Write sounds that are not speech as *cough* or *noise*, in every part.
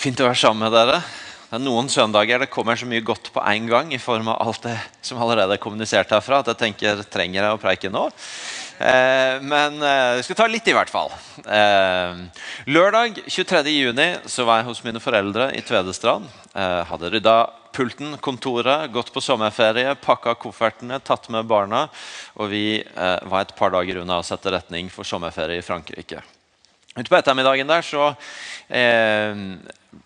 Fint å være sammen med dere. Det er noen søndager det kommer så mye godt på en gang i form av alt det som allerede er kommunisert herfra, at jeg tenker trenger jeg å preike nå. Eh, men eh, skal ta litt, i hvert fall. Eh, lørdag 23.6 var jeg hos mine foreldre i Tvedestrand. Eh, hadde rydda pulten, kontoret, gått på sommerferie, pakka koffertene, tatt med barna. Og vi eh, var et par dager unna å sette retning for sommerferie i Frankrike. Ute på ettermiddagen der så eh,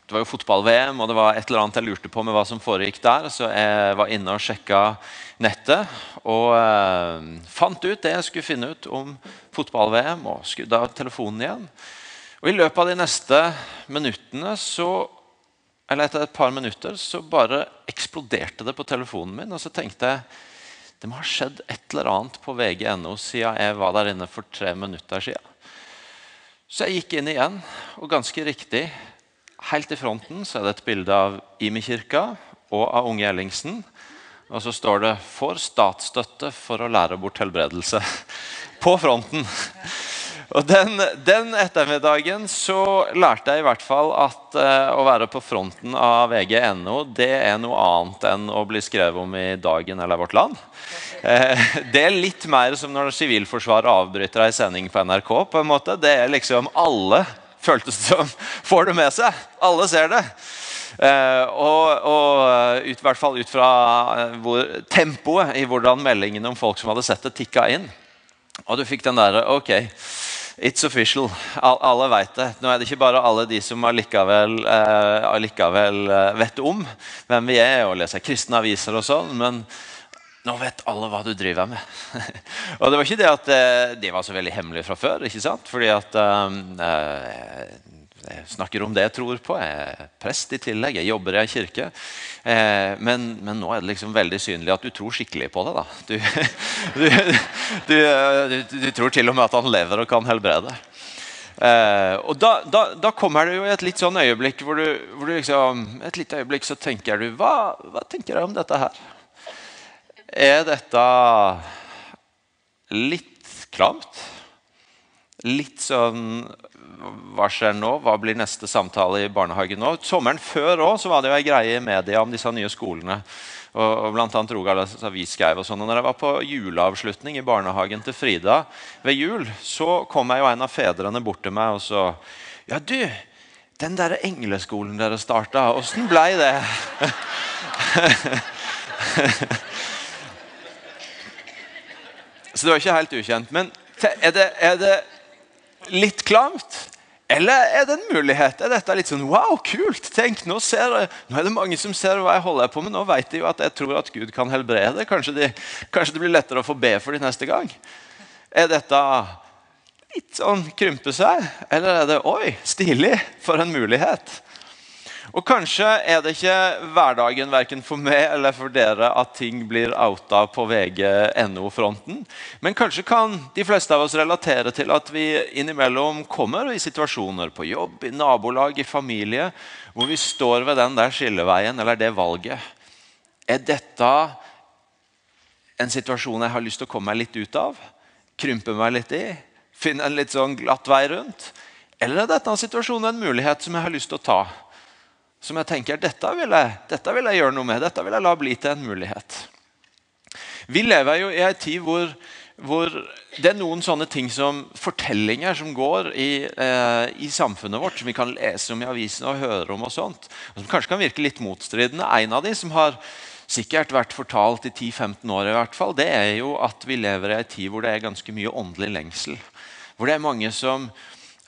Det var jo fotball-VM, og det var et eller annet jeg lurte på med hva som foregikk der. Så jeg var inne og sjekka nettet og eh, fant ut det jeg skulle finne ut om fotball-VM. Og skudde av telefonen igjen. Og I løpet av de neste minuttene så eller etter et par minutter så bare eksploderte det på telefonen min. Og så tenkte jeg det må ha skjedd et eller annet på vg.no siden jeg var der inne for tre minutter siden. Så jeg gikk inn igjen, og ganske riktig, helt i fronten så er det et bilde av Imi-kirka og av unge Ellingsen. Og så står det 'Får statsstøtte for å lære bort helbredelse' *laughs* på fronten. Og den, den, ettermiddagen så lærte jeg i hvert fall at eh, å være på fronten av vg.no det er noe annet enn å bli skrevet om i Dagen eller Vårt Land. Eh, det er litt mer som når Sivilforsvaret avbryter ei sending på NRK. på en måte. Det er liksom alle føltes som får det med seg. Alle ser det. Uh, og, og ut, i hvert fall ut fra hvor, tempoet i hvordan meldingene om folk som hadde sett det, tikka inn. Og du fikk den derre Ok, it's official. alle veit det. Nå er det ikke bare alle de som allikevel, eh, allikevel eh, vet om hvem vi er og leser kristne aviser og sånn, men nå vet alle hva du driver med. *laughs* og det var ikke det at eh, det var så veldig hemmelig fra før. ikke sant? Fordi at eh, jeg snakker om det jeg tror på. Jeg er prest i tillegg. Jeg jobber i ei kirke. Eh, men, men, nå er det liksom veldig synlig at du tror skikkelig på det. *laughs* Du, du, du, du tror til og med at han lever og kan helbrede. Eh, og da, da, da, kommer det jo et litt sånn øyeblikk hvor du, hvor liksom, et lite øyeblikk så tenker du hva, hva tenker jeg om dette her? Er dette litt klamt? Litt sånn hva skjer nå? Hva blir neste samtale i barnehagen nå? Sommeren før også, var det jo ei greie i media om disse nye skolene. Og, og blant annet Rogalands Avis skrev og sånn. Og når jeg var på juleavslutning i barnehagen til Frida ved jul, så kom jeg jo en av fedrene bort til meg og så Ja, du, den derre engleskolen dere starta, åssen blei det? *laughs* så det var ikke helt ukjent. Men er det, er det litt klamt? Eller er det en mulighet? Er dette litt sånn wow, kult? Tenk, nå, ser, nå er det mange som ser hva jeg holder på med. Nå vet de jo at jeg tror at Gud kan helbrede. Kanskje, de, kanskje det blir lettere å få be for de neste gang. Er dette litt sånn krympe seg? Eller er det oi, stilig? For en mulighet. Og Kanskje er det ikke hverdagen verken for meg eller for dere at ting blir outa på VG.no-fronten. Men kanskje kan de fleste av oss relatere til at vi innimellom kommer i situasjoner på jobb, i nabolag, i familie, hvor vi står ved den der skilleveien eller det valget. Er dette en situasjon jeg har lyst til å komme meg litt ut av? Krympe meg litt i? Finne en litt sånn glatt vei rundt? Eller er dette en situasjon en mulighet som jeg har lyst til å ta? Som jeg tenker dette vil jeg, dette vil jeg gjøre noe med. Dette vil jeg la bli til en mulighet. Vi lever jo i en tid hvor, hvor, det er noen sånne ting som fortellinger som går i, eh, i, samfunnet vårt, som vi kan lese om i avisene og høre om, og sånt, og som kanskje kan virke litt motstridende. En av de som har sikkert vært fortalt i 10-15 år, i hvert fall, det er jo at vi lever i en tid hvor det er ganske mye åndelig lengsel. Hvor det er mange som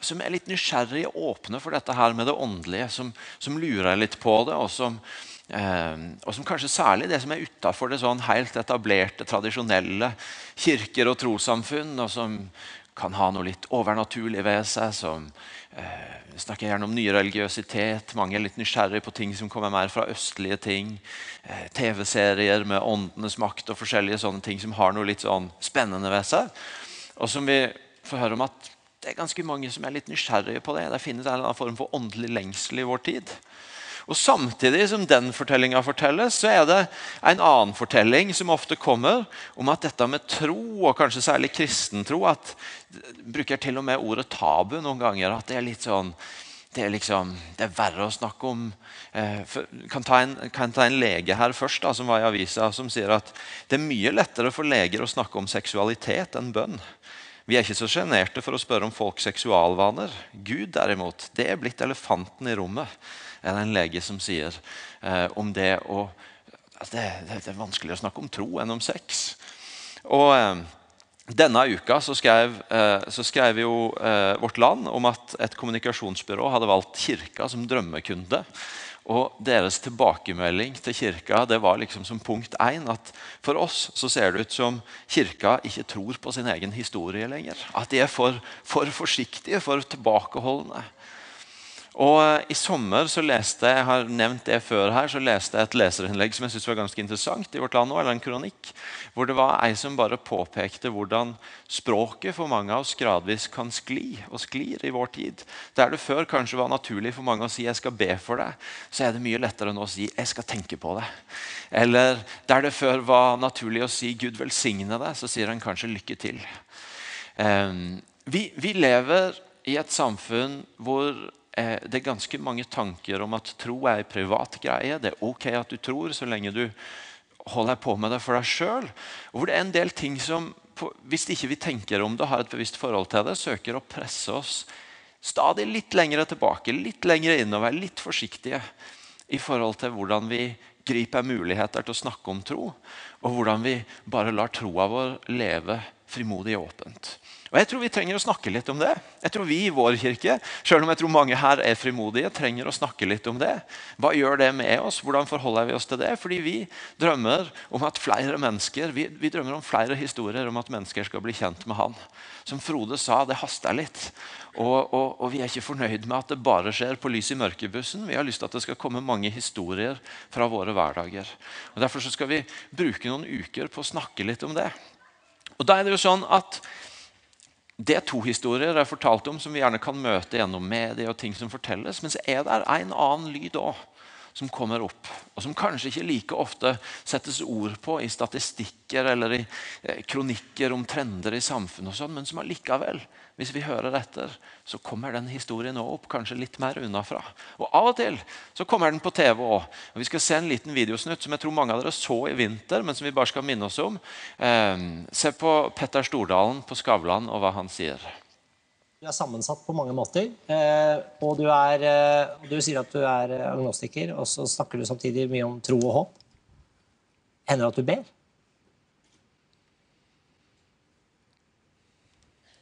som er litt nysgjerrige og åpne for dette her med det åndelige, som, som lurer litt på det, og som, eh, og som kanskje særlig det som er utafor det sånn helt etablerte, tradisjonelle kirker og trossamfunn, og som kan ha noe litt overnaturlig ved seg. som eh, snakker gjerne om nyreligiøsitet. Mange er litt nysgjerrige på ting som kommer mer fra østlige ting. Eh, TV-serier med åndenes makt og forskjellige sånne ting som har noe litt sånn spennende ved seg. Og som vi får høre om at det er ganske mange som er litt nysgjerrige på det. Det finnes en eller annen form for åndelig lengsel i vår tid. Og Samtidig som den fortellinga fortelles, så er det en annen fortelling som ofte kommer om at dette med tro, og kanskje særlig kristentro at Bruker til og med ordet tabu noen ganger. At det er litt sånn det er, liksom, det er verre å snakke om eh, kan, ta en, kan ta en lege her først, da, som var i avisa, som sier at det er mye lettere for leger å snakke om seksualitet enn bønn. Vi er ikke så sjenerte for å spørre om folks seksualvaner. Gud derimot, det er blitt elefanten i rommet, er en lege som sier eh, om det å altså det, det, det, er vanskeligere å snakke om tro enn om sex. Og... Eh, denne uka så skrev, eh, så skrev jo eh, Vårt Land om at et kommunikasjonsbyrå hadde valgt Kirka som drømmekunde. Og Deres tilbakemelding til Kirka det var liksom som punkt én at for oss så ser det ut som Kirka ikke tror på sin egen historie lenger. At de er for, for forsiktige, for tilbakeholdne. Og eh, I sommer så leste jeg har nevnt det før her, så leste jeg et leserinnlegg som jeg synes var ganske interessant i Vårt Land, eller en kronikk, hvor det var ei som bare påpekte hvordan språket for mange av oss gradvis kan skli og sklir i vår tid. Der det før kanskje var naturlig for mange å si 'jeg skal be for deg', så er det mye lettere nå å si 'jeg skal tenke på det'. Eller der det før var naturlig å si 'Gud velsigne deg', så sier han kanskje 'lykke til'. Um, vi, vi lever i et samfunn hvor det er ganske mange tanker om at tro er en privat greie. Det er ok at du tror, så lenge du holder på med det for deg sjøl. Hvor det er en del ting som, hvis ikke vi tenker om det, har et bevisst forhold til det, søker å presse oss stadig litt lengre tilbake, litt lengre innover, litt forsiktige i forhold til hvordan vi griper muligheter til å snakke om tro, og hvordan vi bare lar troa vår leve frimodig og åpent. Og jeg tror Vi trenger å snakke litt om det. Jeg tror Vi i vår kirke selv om jeg tror mange her er frimodige, trenger å snakke litt om det. Hva gjør det med oss? Hvordan forholder vi oss til det? Fordi Vi drømmer om at flere mennesker, vi, vi drømmer om flere historier om at mennesker skal bli kjent med Han. Som Frode sa, det haster litt. Og, og, og, Vi er ikke fornøyd med at det bare skjer på lys i mørkebussen. Vi har lyst til at det skal komme mange historier fra våre hverdager. Og Derfor skal vi bruke noen uker på å snakke litt om det. Og da er det jo sånn at det er to historier jeg har fortalt om som vi gjerne kan møte gjennom media. og ting som fortelles, Men så er det en annen lyd òg som kommer opp, og som kanskje ikke like ofte settes ord på i statistikker eller i eh, kronikker om trender i samfunnet, og sånn, men som allikevel, hvis vi hører etter, så kommer den historien også opp kanskje litt mer unnafra. Og Av og til så kommer den på TV òg. Vi skal se en liten videosnutt som jeg tror mange av dere så i vinter, men som vi bare skal minne oss om. Eh, se på Petter Stordalen på Skavlan og hva han sier. Du er sammensatt på mange måter. Eh, og du, er, eh, du sier at du er agnostiker, og så snakker du samtidig mye om tro og håp. Hender det at du ber?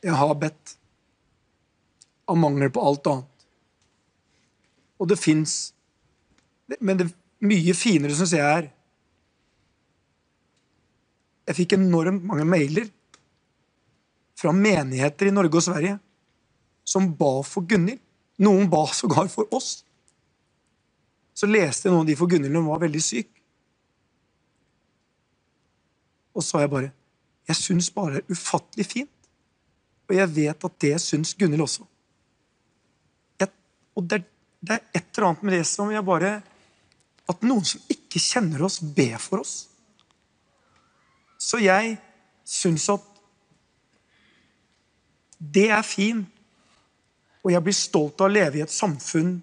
Jeg har bedt. Av mangel på alt annet. Og det fins Men det mye finere, syns jeg, er Jeg fikk enormt mange mailer fra menigheter i Norge og Sverige som ba for Gunhild. Noen ba sågar for oss. Så leste jeg noen av de for Gunhild hun var veldig syk. Og så sa jeg bare Jeg syns bare det er ufattelig fint. Og jeg vet at det syns Gunhild også. Jeg, og det, det, er et eller annet med det som jeg bare At noen som ikke kjenner oss, ber for oss. Så jeg syns at det er fint og jeg blir stolt av å leve i et samfunn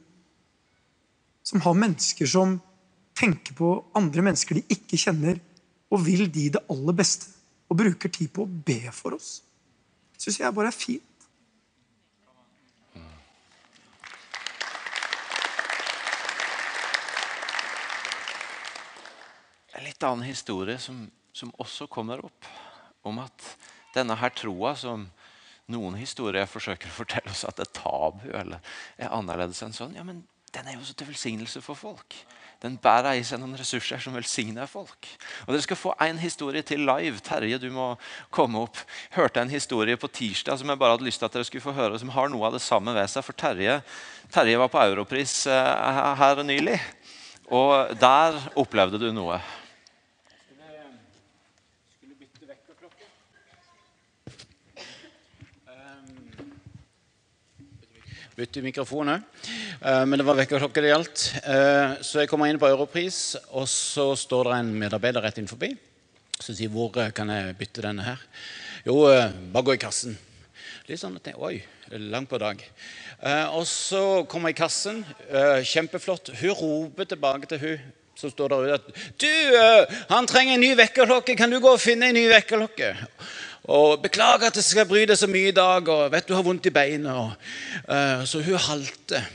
som har mennesker som tenker på andre mennesker de ikke kjenner, og vil de det aller beste, og bruker tid på å be for oss. Det Syns jeg bare er fint. En litt annen historie som, som også kommer opp, om at denne her troa som noen historier forsøker å fortelle oss at er tabu eller er annerledes enn sånn. Ja, men den er jo også til velsignelse for folk. Den bærer i seg noen ressurser som velsigner folk. Og Dere skal få en historie til live. Terje, du må komme opp. Hørte en historie på tirsdag som jeg bare hadde lyst til at dere skulle få høre, som har noe av det samme ved seg. For Terje, Terje var på Europris eh, her nylig, og der opplevde du noe. Bytte mikrofon òg. Eh, men det var vekkerklokke det gjaldt. Eh, så jeg kommer inn på Europris, og så står det en medarbeider rett inn forbi som sier hvor eh, kan jeg bytte denne her. Jo, bare gå i kassen. Litt sånn at jeg, Oi, langt på dag. Og så kommer jeg i kassen. Kjempeflott. Hun roper tilbake til hun som står der ute at Du, han trenger en ny vekkerklokke. Kan du gå og finne en ny vekkerklokke? Og beklager at jeg skal bry deg så mye i dag. og vet du har vondt i beinet. Eh, så hun halter.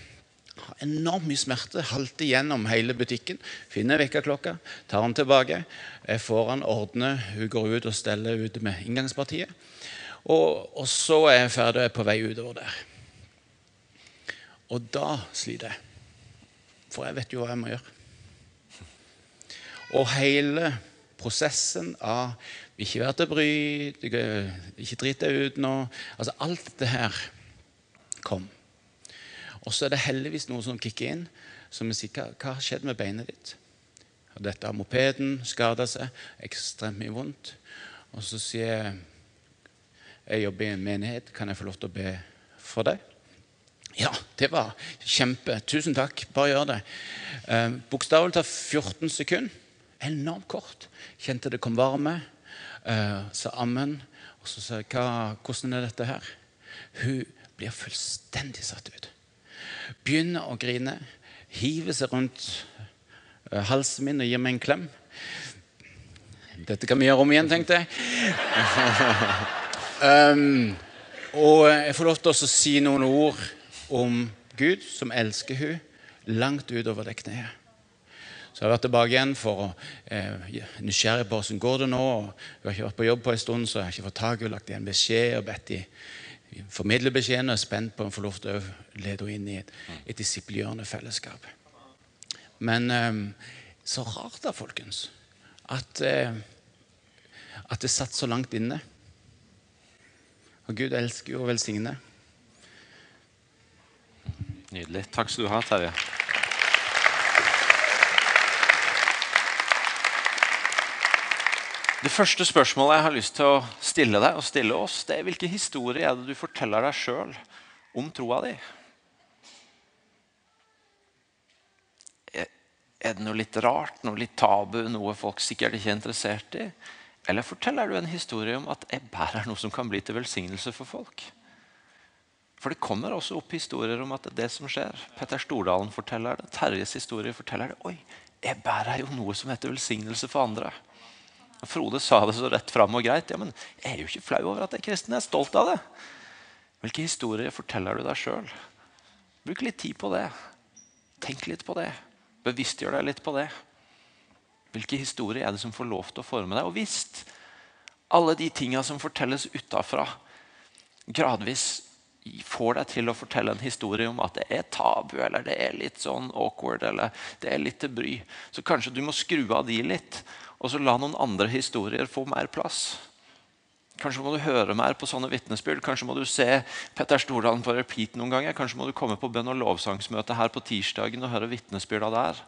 Enormt mye smerte. Halter gjennom hele butikken. Finner vekkerklokka, tar den tilbake. Jeg får den, ordner. Hun går ut og steller ute med inngangspartiet. Og, og så er jeg ferdig og er på vei utover der. Og da sliter jeg. For jeg vet jo hva jeg må gjøre. Og hele prosessen av ikke vær til bry, ikke drit deg ut nå altså Alt dette her kom. Og så er det heldigvis noe som kicker inn, som sier hva, hva har skjedd med beinet ditt? Og dette har mopeden skada seg, ekstremt mye vondt. Og så sier jeg jeg jobber i en menighet, kan jeg få lov til å be for deg? Ja, det var kjempe. Tusen takk. Bare gjør det. Eh, Bokstavelig talt 14 sekunder. Enormt kort. Kjente det kom varme. Eh, sa ammen. Og så sa jeg hvordan er dette her? Hun blir fullstendig satt ut. Begynner å grine. Hiver seg rundt eh, halsen min og gir meg en klem. Dette kan vi gjøre om igjen, tenkte jeg. *laughs* Um, og jeg får lov til å si noen ord om Gud som elsker hun langt utover det kneet. Så jeg har vært tilbake igjen for å eh, nysgjerrig på hvordan går det nå. Hun har ikke vært på jobb på en stund, så jeg har ikke fått tak i. Lagt igjen beskjed og bedt de formidle beskjeden. Og er spent på om jeg får lov til å lede henne inn i et, et disiplgjørende fellesskap. Men eh, så rart da, folkens, at, eh, at det satt så langt inne. Og Gud elsker jo å velsigne. Nydelig. Takk skal du ha, Terje. Det første spørsmålet jeg har lyst til å stille deg og stille oss, det er hvilke historier er det du forteller deg sjøl om troa di? Er- det noe litt rart, noe litt tabu, noe folk sikkert ikke er interessert i? Eller forteller du en historie om at jeg bærer noe som kan bli til velsignelse for folk? For det kommer også opp historier om at det er det som skjer. Petter Stordalen forteller det. Terjes historie forteller det. Oi, jeg bærer jo noe som heter velsignelse for andre. Frode sa det så rett fram og greit. Ja, men jeg er jo ikke flau over at jeg er kristen. Jeg er stolt av det. Hvilke historier forteller du deg sjøl? Bruk litt tid på det. Tenk litt på det. Bevisstgjør deg litt på det. Hvilke historier er det som får lov til å forme deg? Og hvis alle de tinga som fortelles utafra, gradvis får deg til å fortelle en historie om at det er tabu, eller det er litt sånn awkward, eller det er litt til bry, så kanskje du må skru av de litt, og så la noen andre historier få mer plass. Kanskje må du høre mer på sånne vitnesbyrd. Kanskje må du se Petter Stordalen på repeat noen ganger. Kanskje må du komme på bønn- og lovsangsmøte her på tirsdagen og høre vitnesbyrda der.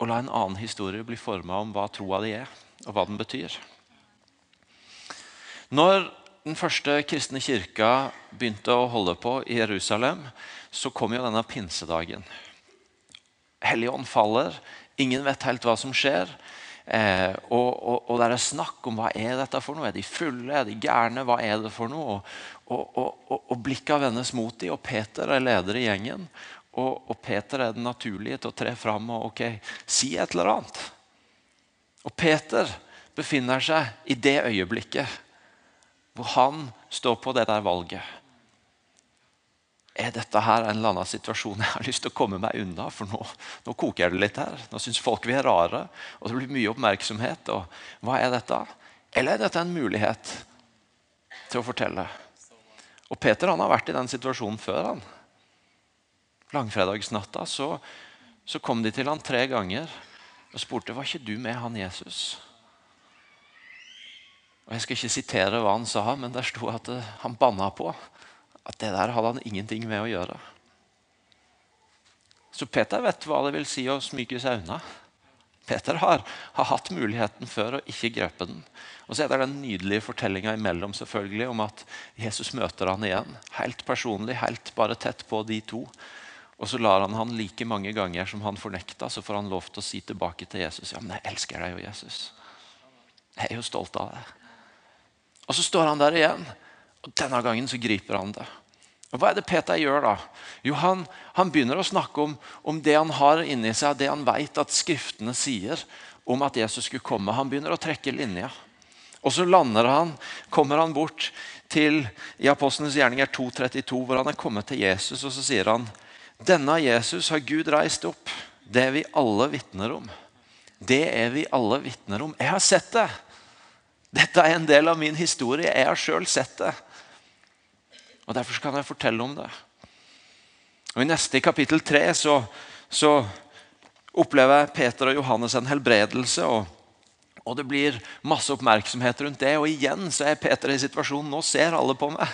Og la en annen historie bli forma om hva troa di er, og hva den betyr. Når den første kristne kirka begynte å holde på i Jerusalem, så kom jo denne pinsedagen. Helligånd faller, ingen vet helt hva som skjer. Eh, og, og, og det er snakk om hva er dette for noe. Er de fulle? Er de gærne? Hva er det for noe? Og, og, og blikka vendes mot dem, og Peter er leder i gjengen. Og, Peter er den naturlige til å tre fram og ok, si et eller annet. Og Peter befinner seg i det øyeblikket hvor han står på det der valget. Er dette her en eller annen situasjon jeg har lyst til å komme meg unna? For nå, nå koker det litt her. Nå syns folk vi er rare, og det blir mye oppmerksomhet. og Hva er dette? Eller er dette en mulighet til å fortelle? Og Peter han har vært i den situasjonen før. han. Langfredagsnatta så, så kom de til han tre ganger og spurte var ikke du med han Jesus. Og Jeg skal ikke sitere hva han sa, men der sto at eh, han banna på at det der hadde han ingenting med å gjøre. Så Peter vet hva det vil si å smyge seg unna. Peter har, har hatt muligheten før og ikke grepet den. Og så er det den nydelige fortellinga imellom selvfølgelig om at Jesus møter han igjen. Helt personlig, helt bare tett på de to. Og så lar han han like mange ganger som han fornekta, så får han lov til å si tilbake til Jesus ja, men jeg elsker deg jo, Jesus. Jeg er jo stolt av deg. Og så står han der igjen, Og Denne gangen så griper han det. Og Hva er det Peter gjør da? Jo, Han, han begynner å snakke om, om, det han har inni seg, det han vet at Skriftene sier om at Jesus skulle komme. Han begynner å trekke linja. Og så lander han, kommer han bort til i Apostlenes gjerninger 2.32, hvor han er kommet til Jesus, og så sier han denne Jesus har Gud reist opp. Det er vi alle vitner om. Det er vi alle vitner om. Jeg har sett det. Dette er en del av min historie. Jeg har sjøl sett det. Og Derfor kan jeg fortelle om det. Og I neste kapittel tre så, så opplever Peter og Johannes en helbredelse. og og det blir masse oppmerksomhet rundt det. Og igjen så er Peter i situasjonen nå ser alle på meg.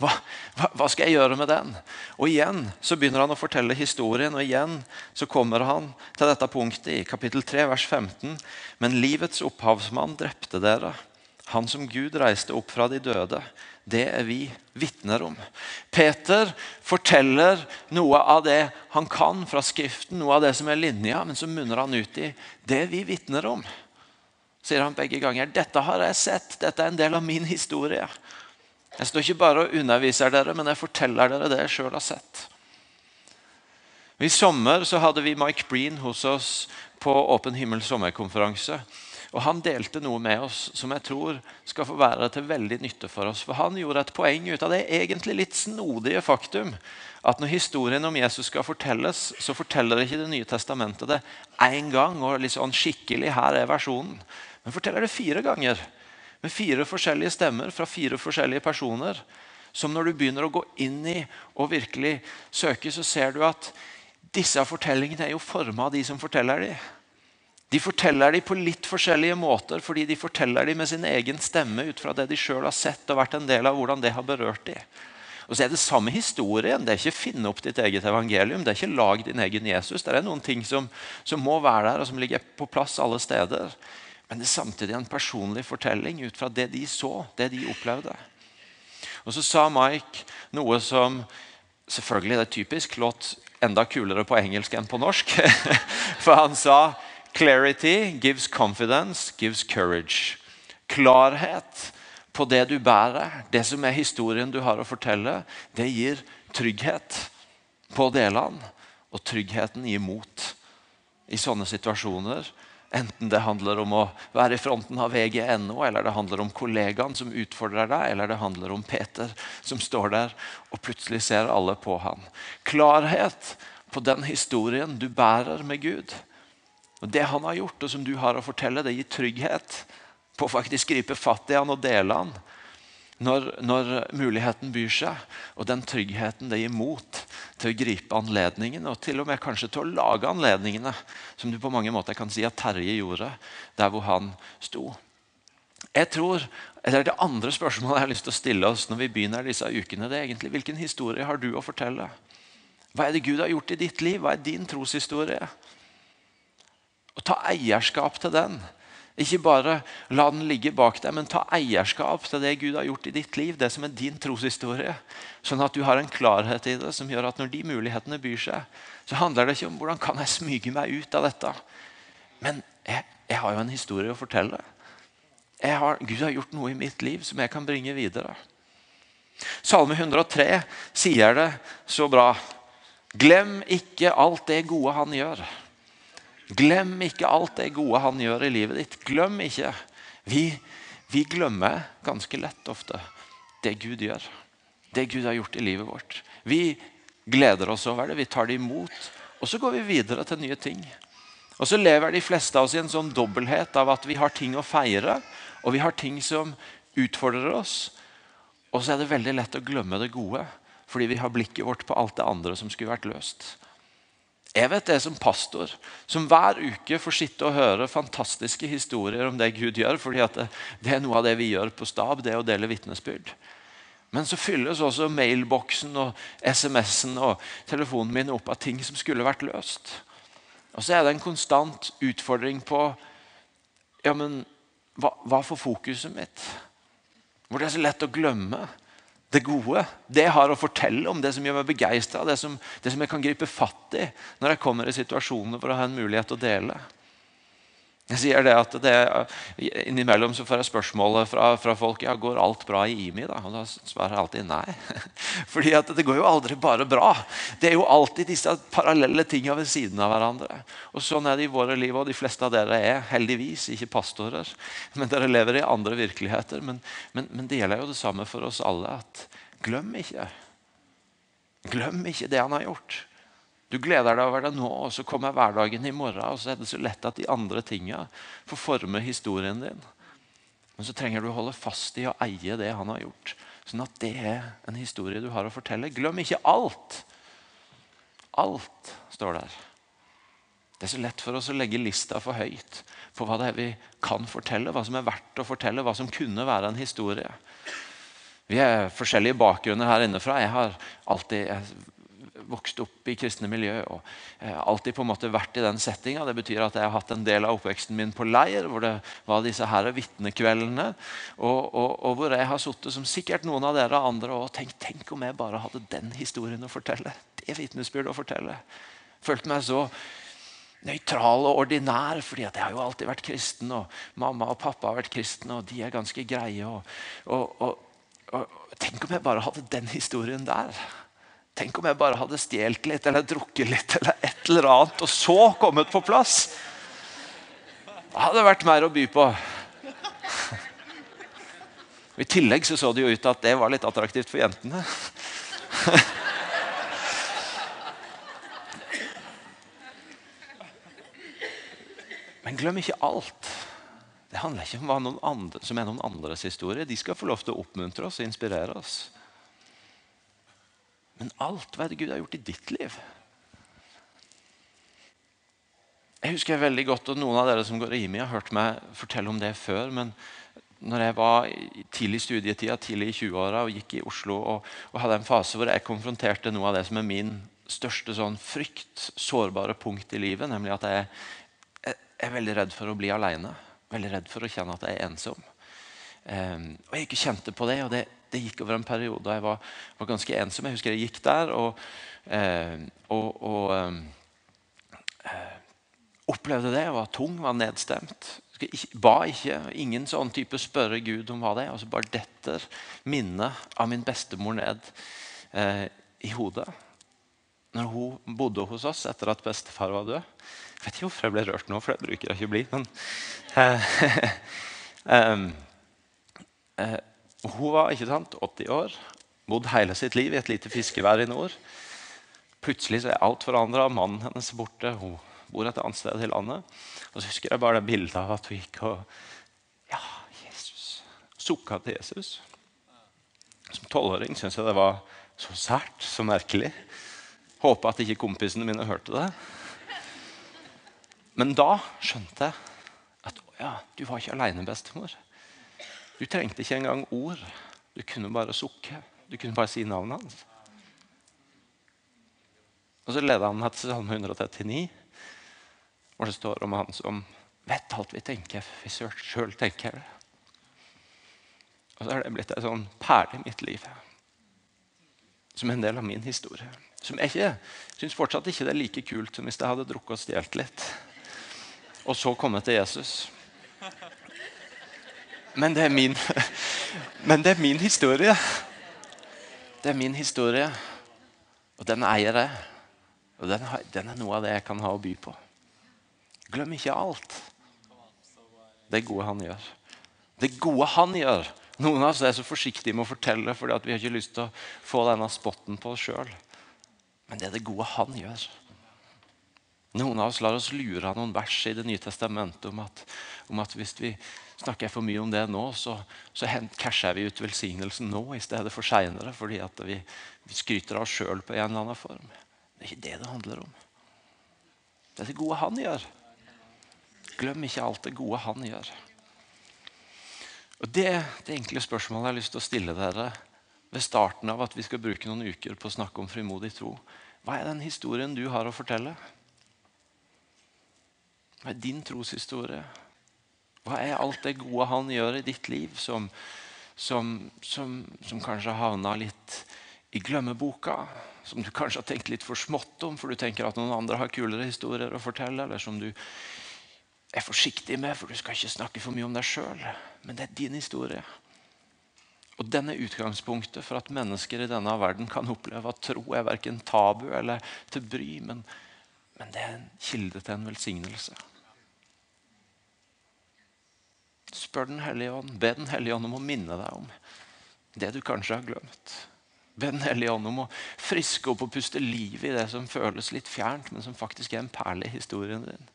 Hva, hva, hva, skal jeg gjøre med den? Og igjen så begynner han å fortelle historien, og igjen så kommer han til dette punktet i kapittel 3, vers 15. Men livets opphavsmann drepte dere, han som Gud reiste opp fra de døde. Det er vi vitner om. Peter forteller noe av det han kan fra Skriften, noe av det som er linja, men så munner han ut i det vi vitner om sier han begge ganger. Dette har jeg sett. Dette er en del av min historie. Jeg står ikke bare og underviser dere, men jeg forteller dere det jeg sjøl har sett. I sommer så hadde vi Mike Breen hos oss på Åpen himmel sommerkonferanse. Og Han delte noe med oss som jeg tror skal få være til veldig nytte for oss. For Han gjorde et poeng ut av det egentlig litt snodige faktum at når historien om Jesus skal fortelles, så forteller ikke Det nye testamentet det én gang. og liksom skikkelig, her er versjonen. Men forteller det fire ganger. Med fire forskjellige stemmer fra fire forskjellige personer. Som når du begynner å gå inn i og virkelig søke, så ser du at disse fortellingene er jo forma av de som forteller dem. De forteller dem på litt forskjellige måter fordi de forteller dem med sin egen stemme ut fra det de sjøl har sett og vært en del av hvordan det har berørt dem. Og så er det samme historien. Det er ikke finne opp ditt eget evangelium. Det er ikke lag din egen Jesus. Det er noen ting som, som må være der, og som ligger på plass alle steder. Men det er samtidig en personlig fortelling ut fra det de så, det de opplevde. Og Så sa Mike noe som selvfølgelig det er typisk låt enda kulere på engelsk enn på norsk. *laughs* For han sa 'Clarity gives confidence, gives courage'. Klarhet på det du bærer, det som er historien du har å fortelle, det gir trygghet på delene. Og tryggheten gir mot i sånne situasjoner Enten det handler om å være i fronten av VG.no, eller det handler om kollegaen som utfordrer deg, eller det handler om Peter som står der og plutselig ser alle på han. Klarhet på den historien du bærer med Gud. Og Det han har gjort, og som du har å fortelle, det gir trygghet på å faktisk gripe fatt i han og dele han når, når, muligheten byr seg. Og den tryggheten det gir mot til å gripe anledningene, og til og med kanskje til å lage anledningene, som du på mange måter kan si at Terje gjorde der hvor han sto. Jeg tror, eller Det andre spørsmålet jeg har lyst til å stille oss når vi begynner disse ukene, det er egentlig hvilken historie har du å fortelle? Hva er det Gud har gjort i ditt liv? Hva er din troshistorie? Og Ta eierskap til den. Ikke bare la den ligge bak deg, men ta eierskap til det Gud har gjort i ditt liv. Det som er din troshistorie. Sånn at du har en klarhet i det som gjør at når de mulighetene byr seg, så handler det ikke om hvordan kan jeg smyge meg ut av dette. Men jeg, jeg har jo en historie å fortelle. Har, Gud har gjort noe i mitt liv som jeg kan bringe videre. Salme 103 sier det så bra. Glem ikke alt det gode han gjør. Glem ikke alt det gode han gjør i livet ditt. Glem ikke. Vi, vi glemmer ganske lett ofte det Gud gjør. Det Gud har gjort i livet vårt. Vi gleder oss over det, vi tar det imot, og så går vi videre til nye ting. Og så lever de fleste av oss i en sånn dobbelthet av at vi har ting å feire, og vi har ting som utfordrer oss. Og så er det veldig lett å glemme det gode, fordi vi har blikket vårt på alt det andre som skulle vært løst. Jeg vet det som pastor, som hver uke får sitte og høre fantastiske historier om det Gud gjør. fordi det, det, er noe av det vi gjør på stab, det å dele vitnesbyrd. Men så fylles også mailboksen og SMS-en og telefonen min opp av ting som skulle vært løst. Og så er det en konstant utfordring på ja, men hva, hva får fokuset mitt? Hvor det er så lett å glemme det gode, det jeg har å fortelle om, det som gjør meg begeistra, det, det, som jeg kan gripe fatt i når jeg kommer i situasjoner for å ha en mulighet til å dele. Jeg sier det at det, Innimellom så får jeg spørsmålet fra, fra, folk ja, går alt bra i IMI. Da? Og da svarer jeg alltid nei. *laughs* Fordi at det går jo aldri bare bra. Det er jo alltid disse parallelle tingene ved siden av hverandre. Og Sånn er det i våre liv, og de fleste av dere er heldigvis ikke pastorer. Men dere lever i andre virkeligheter. Men, men, men det gjelder jo det samme for oss alle. at Glem ikke. Glem ikke det han har gjort. Du gleder deg over det nå, og så kommer hverdagen i morgen. Og så er det så lett at de andre tinga får forme historien din. Men så trenger du å holde fast i å eie det han har gjort. Sånn at det er en historie du har å fortelle. Glem ikke alt. Alt står der. Det er så lett for oss å legge lista for høyt på hva det er vi kan fortelle, hva som er verdt å fortelle, hva som kunne være en historie. Vi er forskjellige bakgrunner her innenfra. Jeg har alltid vokst opp i kristne miljø og eh, alltid på en måte vært i den settinga. Det betyr at jeg har hatt en del av oppveksten min på leir, hvor det var disse her vitnekveldene. Og, og, og, hvor jeg har sittet som sikkert noen av dere andre og tenkt tenk om jeg bare hadde den historien å fortelle. Det vitnesbyrdet å fortelle. Følte meg så nøytral og ordinær, fordi jeg har jo alltid vært kristen. Og mamma og pappa har vært kristne, og de er ganske greie. og, og, Tenk om jeg bare hadde den historien der. Tenk om jeg bare hadde stjålet litt eller drukket litt eller et eller annet, og så kommet på plass. Det hadde vært mer å by på. I tillegg så, så det jo ut til at det var litt attraktivt for jentene. Men glem ikke alt. Det handler ikke om hva noen andre, som er noen andres historie. De skal få lov til å oppmuntre oss og inspirere oss. Men alt hva er det Gud har gjort i ditt liv? Jeg husker veldig godt, og Noen av dere som går i IMI, har hørt meg fortelle om det før. men når jeg var tidlig i studietida, tidlig i 20-åra og gikk i Oslo og, og, hadde en fase hvor jeg konfronterte noe av det som er min største sånn frykt, sårbare punkt i livet, nemlig at jeg, jeg er veldig redd for å bli aleine. Veldig redd for å kjenne at jeg er ensom. Um, og Jeg ikke kjente på det, og det, det, gikk over en periode da jeg var, var, ganske ensom. Jeg husker jeg gikk der og, eh, og, og um, uh, opplevde det. Jeg var tung, var nedstemt. Jeg ba ikke. Ingen sånn type spørre Gud om hva det er. Og så bare detter minnet av min bestemor ned eh, i hodet. Når hun bodde hos oss etter at bestefar var død. Jeg vet ikke hvorfor jeg ble rørt nå, for det bruker jeg ikke å bli. men Eh, uh, *laughs* Hun var ikke sant, 80 år, bodd hele sitt liv i et lite fiskevær i nord. Plutselig så er alt forandra. Mannen hennes er borte. Hun bor et annet sted i landet. Og så husker jeg bare det bildet av at hun gikk og Ja, Jesus. Sukka til Jesus. Som tolvåring syntes jeg det var så sært, så merkelig. Håpa at ikke kompisene mine hørte det. Men da skjønte jeg at ja, du var ikke aleine, bestemor. Du trengte ikke engang ord. Du kunne bare sukke. Du kunne bare si navnet hans. Og Så leda han til Salme 139, hvor det står om han som vet alt vi tenker, vi sjøl tenker det. Og så har det blitt en sånn perle i mitt liv. Som en del av min historie. Som jeg ikke, syns fortsatt ikke det er like kult som hvis jeg hadde drukket og stjålet litt og så kommet til Jesus. Men det er min, *laughs* men det er min historie. Det er min historie, og den eier jeg. Og den, den er noe av det jeg kan ha å by på. Glem ikke alt. Det gode han gjør. Det gode han gjør. Noen av oss er så forsiktige med å fortelle fordi vi har ikke lyst til å få denne spotten på oss sjøl. Men det er det gode han gjør. Noen av oss lar oss lure av noen vers i Det nye testamentet om at, om at hvis vi snakker jeg for mye om det nå, så, så casher vi ut velsignelsen nå i stedet for seinere. Fordi vi, vi, skryter av oss sjøl på en eller annen form. Det er ikke det det handler om. Det er det gode han gjør. Glem ikke alt det gode han gjør. Og Det det enkle spørsmålet jeg har lyst til å stille dere ved starten av at vi skal bruke noen uker på å snakke om frimodig tro. Hva er den historien du har å fortelle? Hva er din troshistorie? Hva er alt det gode han gjør i ditt liv, som, som, som, som kanskje havna litt i glemmeboka? Som du kanskje har tenkt litt for smått om, for du tenker at noen andre har kulere historier å fortelle? Eller som du er forsiktig med, for du skal ikke snakke for mye om deg sjøl. Men det er din historie. Og Den er utgangspunktet for at mennesker i denne verden kan oppleve at tro er verken tabu eller til bry, men, men det er en kilde til en velsignelse. Spør Den hellige ånd, be Den hellige ånd om å minne deg om det du kanskje har glemt. Be Den hellige ånd om å friske opp og puste liv i det som føles litt fjernt, men som faktisk er en perle i historien din.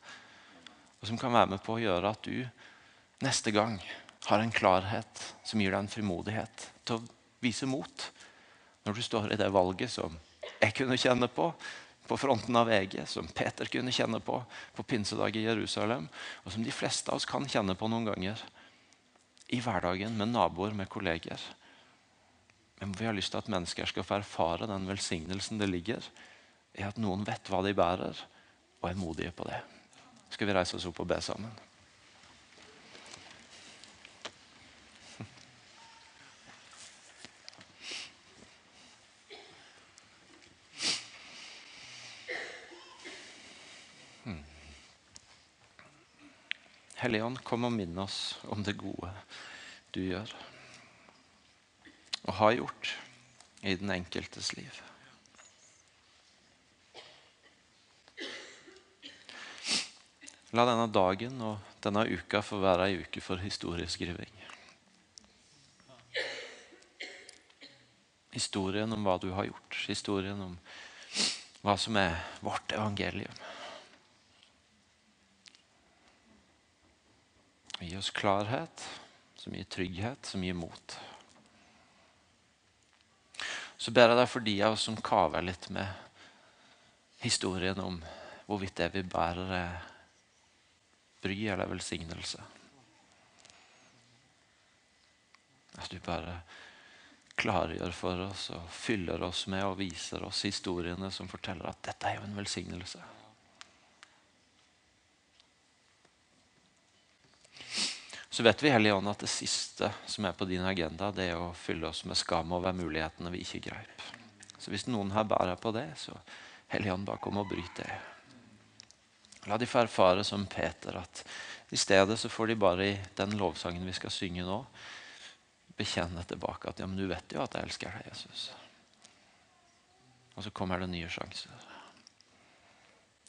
Og som kan være med på å gjøre at du neste gang har en klarhet som gir deg en frimodighet til å vise mot når du står i det valget som jeg kunne kjenne på på fronten av VG, som Peter kunne kjenne på på pinsedag i Jerusalem, og som de fleste av oss kan kjenne på noen ganger i hverdagen med naboer, med kolleger. Men vi har lyst til at mennesker skal få erfare den velsignelsen det ligger i at noen vet hva de bærer, og er modige på det. Skal vi reise oss opp og be sammen? Hellige Ånd, kom og minn oss om det gode du gjør og har gjort i den enkeltes liv. La denne dagen og denne uka få være ei uke for historieskriving. Historien om hva du har gjort, historien om hva som er vårt evangelium. Oss klarhet, som gir trygghet, som gir mot. Så ber jeg deg for de av oss som kaver litt med historien om hvorvidt det vi bærer, er bry eller velsignelse. At du bare klargjør for oss og fyller oss med og viser oss historiene som forteller at dette er jo en velsignelse. Så vet vi Hellige Ånd, at det siste som er på din agenda, det er å fylle oss med skam over mulighetene vi ikke greip. Så hvis noen her bærer på det, så Hellige Ånd, bare kom og bryt det. La de få erfare som Peter at i stedet så får de bare i den lovsangen vi skal synge nå, bekjenne tilbake at ja, men du vet jo at jeg elsker deg, Jesus. Og så kommer det nye sjanser.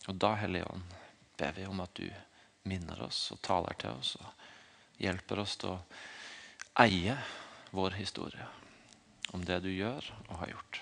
Og da, Hellige Ånd, ber vi om at du minner oss og taler til oss. og hjelper oss til å eie vår historie om det du gjør og har gjort.